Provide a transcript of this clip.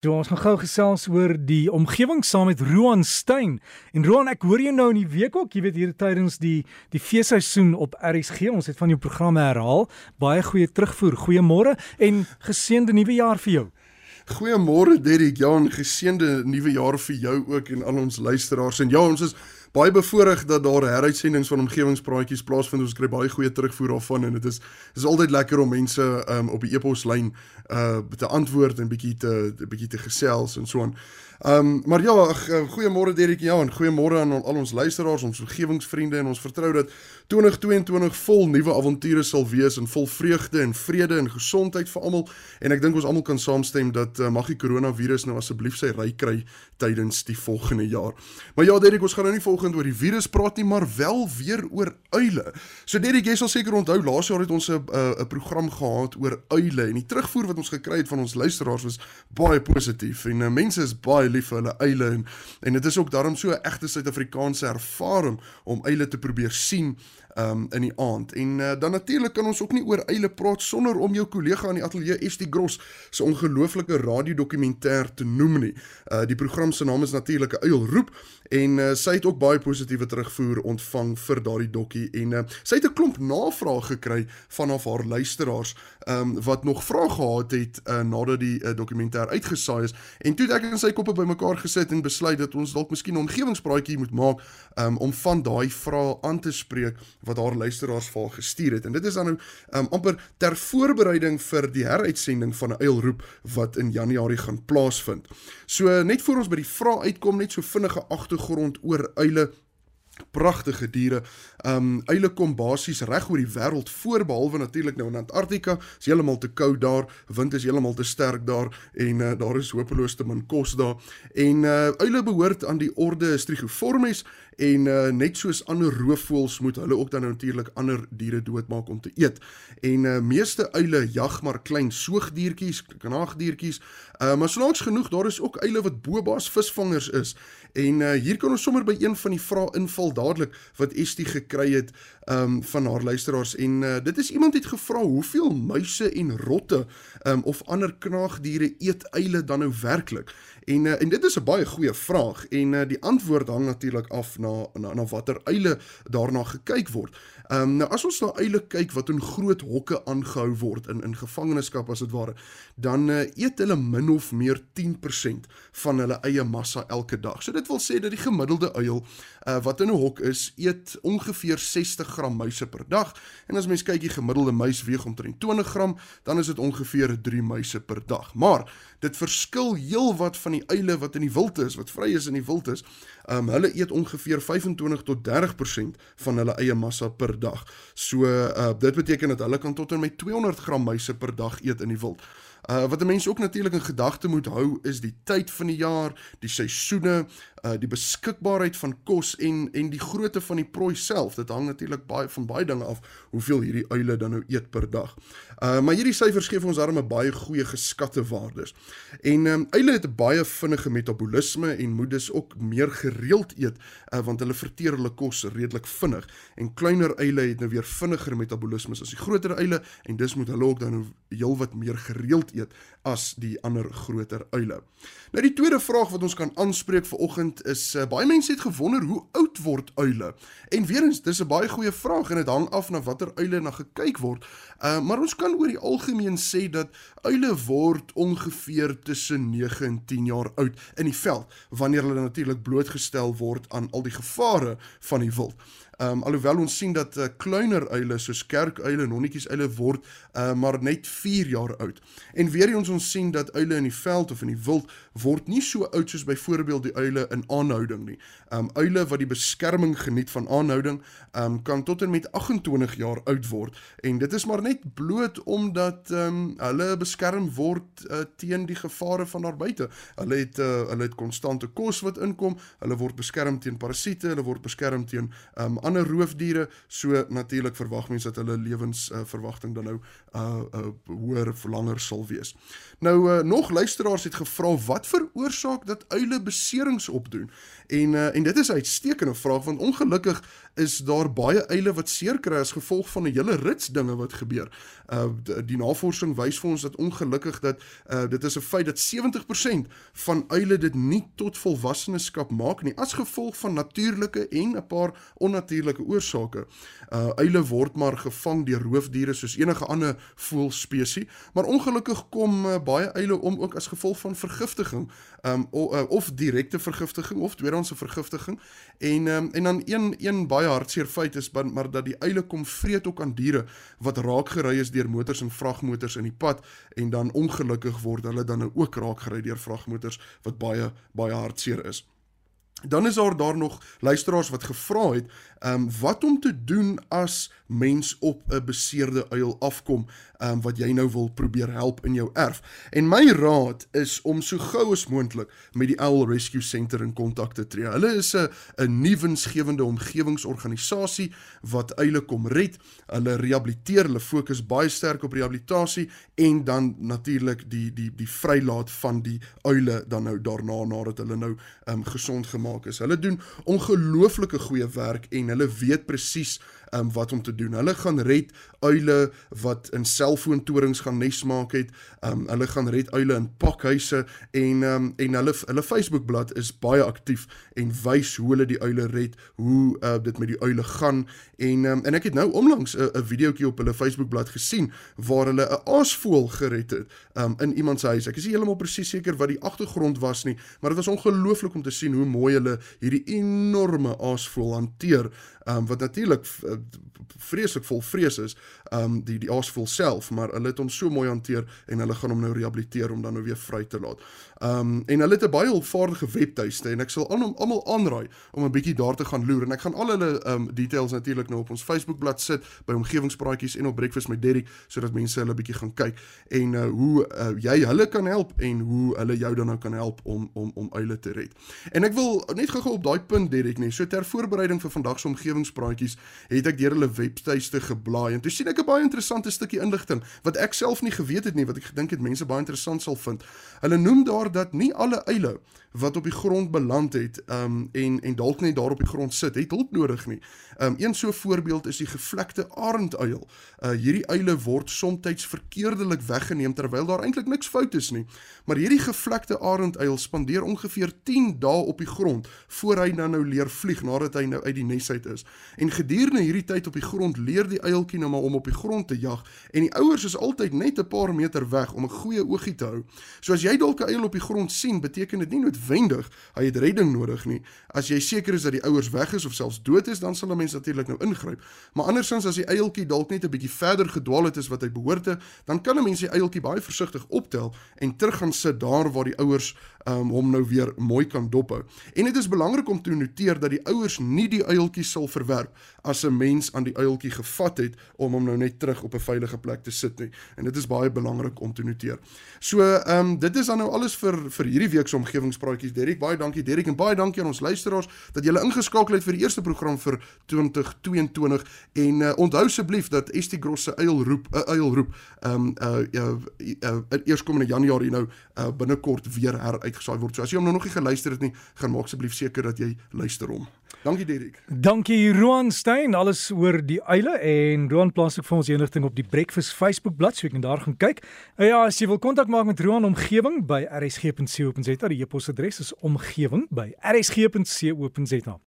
So ons gaan gou gesels oor die omgewing saam met Roan Stein. En Roan, ek hoor jou nou in die week ook, jy weet hier tydens die die feesseisoen op RSG. Ons het van jou programme herhaal. Baie goeie terugvoer. Goeiemôre en geseënde nuwe jaar vir jou. Goeiemôre Derrick. Ja, 'n geseënde nuwe jaar vir jou ook en al ons luisteraars. En ja, ons is baie bevoorreg dat daar heruitsendings van omgewingspraatjies plaasvind. Ons kry baie goeie terugvoer daarvan en dit is dis altyd lekker om mense um, op die e-poslyn uh te antwoord en bietjie te bietjie te gesels en so aan. Ehm um, maar ja, uh, goeiemôre Derek ja en goeiemôre aan al ons luisteraars, ons omgewingsvriende en ons vertrou dat 2022 vol nuwe avonture sal wees en vol vreugde en vrede en gesondheid vir almal en ek dink ons almal kan saamstem dat uh, mag die koronavirus nou asseblief sy ry kry tydens die volgende jaar. Maar ja Derek, ons gaan nou nie volgende oor die virus praat nie, maar wel weer oor uile. So Derek, jy sal seker onthou laas jaar het ons 'n 'n program gehad oor uile en die terugvoer wat ons gekry het van ons luisteraars was baie positief en uh, mense is baie lief vir hulle eile en en dit is ook daarom so 'n egte Suid-Afrikaanse ervaring om eile te probeer sien um, in die aand. En uh, dan natuurlik kan ons ook nie oor eile praat sonder om jou kollega in die ateljee ST Gross se ongelooflike radiodokumentêr te noem nie. Uh, die program se naam is natuurlik 'n Uil roep en uh, sy het ook baie positiewe terugvoer ontvang vir daardie dokkie en uh, sy het 'n klomp navrae gekry vanaf haar luisteraars um, wat nog vrae gehad het uh, nadat die uh, dokumentêr uitgesaai is en toe het ek en sy koppe bymekaar gesit en besluit dat ons dalk miskien 'n omgewingspraatjie moet maak um, om van daai vrae aan te spreek wat haar luisteraars vir haar gestuur het. En dit is dan nou um, amper ter voorbereiding vir die heruitsending van 'n uilroep wat in Januarie gaan plaasvind. So net voor ons by die vrae uitkom, net so vinnige agtergrond oor uile pragtige diere. Um eile kom basies reg oor die wêreld voor behalwe natuurlik nou in Antarktika. Is heeltemal te koud daar, wind is heeltemal te sterk daar en uh, daar is hopeloos te min kos daar. En uh eile behoort aan die orde Strigoformes en uh, net soos ander roofvoëls moet hulle ook dan natuurlik ander diere doodmaak om te eet. En uh, meeste uile jag maar klein soogdiertjies, knaagdiertjies. Uh, maar snaaks genoeg, daar is ook uile wat bobaas visvangers is. En uh, hier kan ons sommer by een van die vrae inval dadelik wat Estie gekry het um, van haar luisteraars en uh, dit is iemand het gevra hoeveel muise en rotte um, of ander knaagdiere eet uile dan nou werklik? En uh, en dit is 'n baie goeie vraag en uh, die antwoord hang natuurlik af na na, na watter eile daarna gekyk word. Ehm um, nou as ons na eile kyk wat in groot hokke aangehou word in in gevangenskap as dit ware, dan uh, eet hulle min of meer 10% van hulle eie massa elke dag. So dit wil sê dat die gemiddelde uil uh, wat in 'n hok is, eet ongeveer 60 gram muise per dag. En as mens kyk die gemiddelde muis weeg omtrent 20 gram, dan is dit ongeveer 3 muise per dag. Maar dit verskil heelwat van die uile wat in die wild is, wat vry is in die wild is. Ehm um, hulle eet ongeveer 25 tot 30% van hulle eie massa per dag. So uh dit beteken dat hulle kan tot en met 200 gram muise per dag eet in die wild. Uh wat 'n mens ook natuurlik in gedagte moet hou is die tyd van die jaar, die seisoene, uh die beskikbaarheid van kos en en die grootte van die prooi self. Dit hang natuurlik baie van baie dinge af hoeveel hierdie uile dan nou eet per dag. Uh maar hierdie syfers gee vir ons darem 'n baie goeie geskatte waardes. En um uile het 'n baie vinnige metabolisme en moet dus ook meer gereeld eet uh want hulle verteer hulle kos redelik vinnig. En kleiner uile het nou weer vinniger metabolisme as die groter uile en dus moet hulle ook dan nou heelwat meer gereeld eet as die ander groter uile. Nou die tweede vraag wat ons kan aanspreek vir oggend is uh, baie mense het gewonder hoe oud word uile. En weer eens, dis 'n baie goeie vraag en dit hang af na watter uile na gekyk word. Uh, maar ons kan oor die algemeen sê dat uile word ongeveer tussen 9 en 10 jaar oud in die veld wanneer hulle natuurlik blootgestel word aan al die gevare van die wild. Ehm um, alhoewel ons sien dat uh, kleiner uile soos kerkuile en honnetjies uile word uh, maar net 4 jaar oud. En weer eens ons sien dat uile in die veld of in die wild word nie so oud soos byvoorbeeld die uile in aanhouding nie. Ehm um, uile wat die beskerming geniet van aanhouding, ehm um, kan tot en met 28 jaar oud word en dit is maar net bloot omdat ehm um, hulle beskerm word uh, teen die gevare van daar buite. Hulle het uh, hulle het konstante kos wat inkom, hulle word beskerm teen parasiete, hulle word beskerm teen ehm um, ander roofdiere, so natuurlik verwag mense dat hulle lewensverwagting uh, dan nou uh, uh hoër of langer sal wees. Nou uh, nog luisteraars het gevra wat veroorsaak dat uile beserings opdoen. En uh, en dit is 'n uitstekende vraag want ongelukkig is daar baie eile wat seer kry as gevolg van 'n hele rits dinge wat gebeur. Uh die, navorsing wys vir ons dat ongelukkig dat uh dit is 'n feit dat 70% van uile dit nie tot volwasseneskap maak nie as gevolg van natuurlike en 'n paar onnatuurlike oorsake. Uh uile word maar gevang deur roofdiere soos enige ander voëlspesies, maar ongelukkig kom uh, baie uile om ook as gevolg van vergiftiging, um of, uh, of direkte vergiftiging of tweedehandse vergiftiging en um, en dan een een baie hartseer feit is maar dat die uile kom vreet ook aan diere wat raak gery is deur motors en vragmotors in die pad en dan ongelukkig word hulle dan ook raak gery deur vragmotors wat baie baie hartseer is. Dan is daar daar nog luisteraars wat gevra het, ehm um, wat om te doen as mens op 'n beseerde uil afkom, ehm um, wat jy nou wil probeer help in jou erf. En my raad is om so gou as moontlik met die Owl Rescue Center in kontak te tree. Hulle is 'n 'n nuwensgewende omgewingsorganisasie wat uile kom red. Hulle rehabiliteer, hulle fokus baie sterk op rehabilitasie en dan natuurlik die die die vrylaat van die uile dan nou daarna nadat hulle nou ehm um, gesond gemaak gemaak is. Hulle doen ongelooflike goeie werk en hulle weet presies um, wat om te doen. Hulle gaan red uile wat in selfoontorings gaan nes maak het. Um, hulle gaan red uile in pakhuise en um, en hulle hulle Facebookblad is baie aktief en wys hoe hulle die uile red, hoe uh, dit met die uile gaan en um, en ek het nou onlangs 'n videoetjie op hulle Facebookblad gesien waar hulle 'n aasvoël gered het um, in iemand se huis. Ek is nie heeltemal presies seker wat die agtergrond was nie, maar dit was ongelooflik om te sien hoe mooi hulle hierdie enorme aasvoël hanteer um, wat natuurlik uh, vreeslik vol vrees is, um die die aasvoël self, maar hulle het hom so mooi hanteer en hulle gaan hom nou rehabiliteer om dan nou weer vry te laat. Um en hulle het 'n baie hulpvaardige webtuiste en ek sal almal aanraai om 'n bietjie daar te gaan loer en ek gaan al hulle um details natuurlik nou op ons Facebookblad sit by omgewingspraatjies en op Breakfast met Derrick sodat mense hulle bietjie gaan kyk en uh, hoe uh, jy hulle kan help en hoe hulle jou dan nou kan help om om om uile te red. En ek wil net gou-gou op daai punt Derrick nee, so ter voorbereiding vir vandag se omgewing omgewingspraatjies het ek deur hulle webtuiste geblaai en toe sien ek 'n baie interessante stukkie inligting wat ek self nie geweet het nie wat ek gedink het mense baie interessant sal vind. Hulle noem daar dat nie alle eile wat op die grond beland het um, en en dalk net daar op die grond sit, het hulp nodig nie. Um, een so voorbeeld is die gevlekte arenduil. Uh, hierdie uile word soms verkeerdelik weggeneem terwyl daar eintlik niks fout is nie. Maar hierdie gevlekte arenduil spandeer ongeveer 10 dae op die grond voor hy dan nou leer vlieg nadat hy nou uit die nes uit is. En gedurende hierdie tyd op die grond leer die uiltjie nou maar om op die grond te jag en die ouers is altyd net 'n paar meter weg om 'n goeie oogie te hou. So as jy dalk 'n uil op die grond sien, beteken dit nie noodwendig hy het redding nodig nie. As jy seker is dat die ouers weg is of selfs dood is, dan sal 'n mens natuurlik nou ingryp. Maar andersins as die uiltjie dalk net 'n bietjie verder gedwaal het as wat hy behoorte, dan kan 'n mens die uiltjie baie versigtig optel en terug gaan sit daar waar die ouers um, hom nou weer mooi kan dophou. En dit is belangrik om te noteer dat die ouers nie die uiltjie sal verwerp as 'n mens aan die uiltjie gevat het om hom nou net terug op 'n veilige plek te sit nie. En dit is baie belangrik om te noteer. So, ehm um, dit is dan nou alles vir vir hierdie week se omgewingspraatjies. Derek, baie dankie Derek en baie dankie aan ons luisteraars dat julle ingeskakel het vir die eerste program vir 2022 en uh, onthou asseblief dat ST Gross se uil roep 'n uh, uil roep ehm um, uh, uh, uh, uh, eerskomende Januarie nou uh, binnekort weer heruitgesaai word. So as jy hom nou nog nie geluister het nie, gaan maak asseblief seker dat jy luister hom. Dankie Derek. Dankie Roan Stein, alles oor die uile en Roan plaas ook vir ons enigting op die Breakfast Facebook bladsy, so jy kan daar gaan kyk. En ja, as jy wil kontak maak met Roan omgewing by rsg.co.za, die e-posadres is omgewing by rsg.co.za.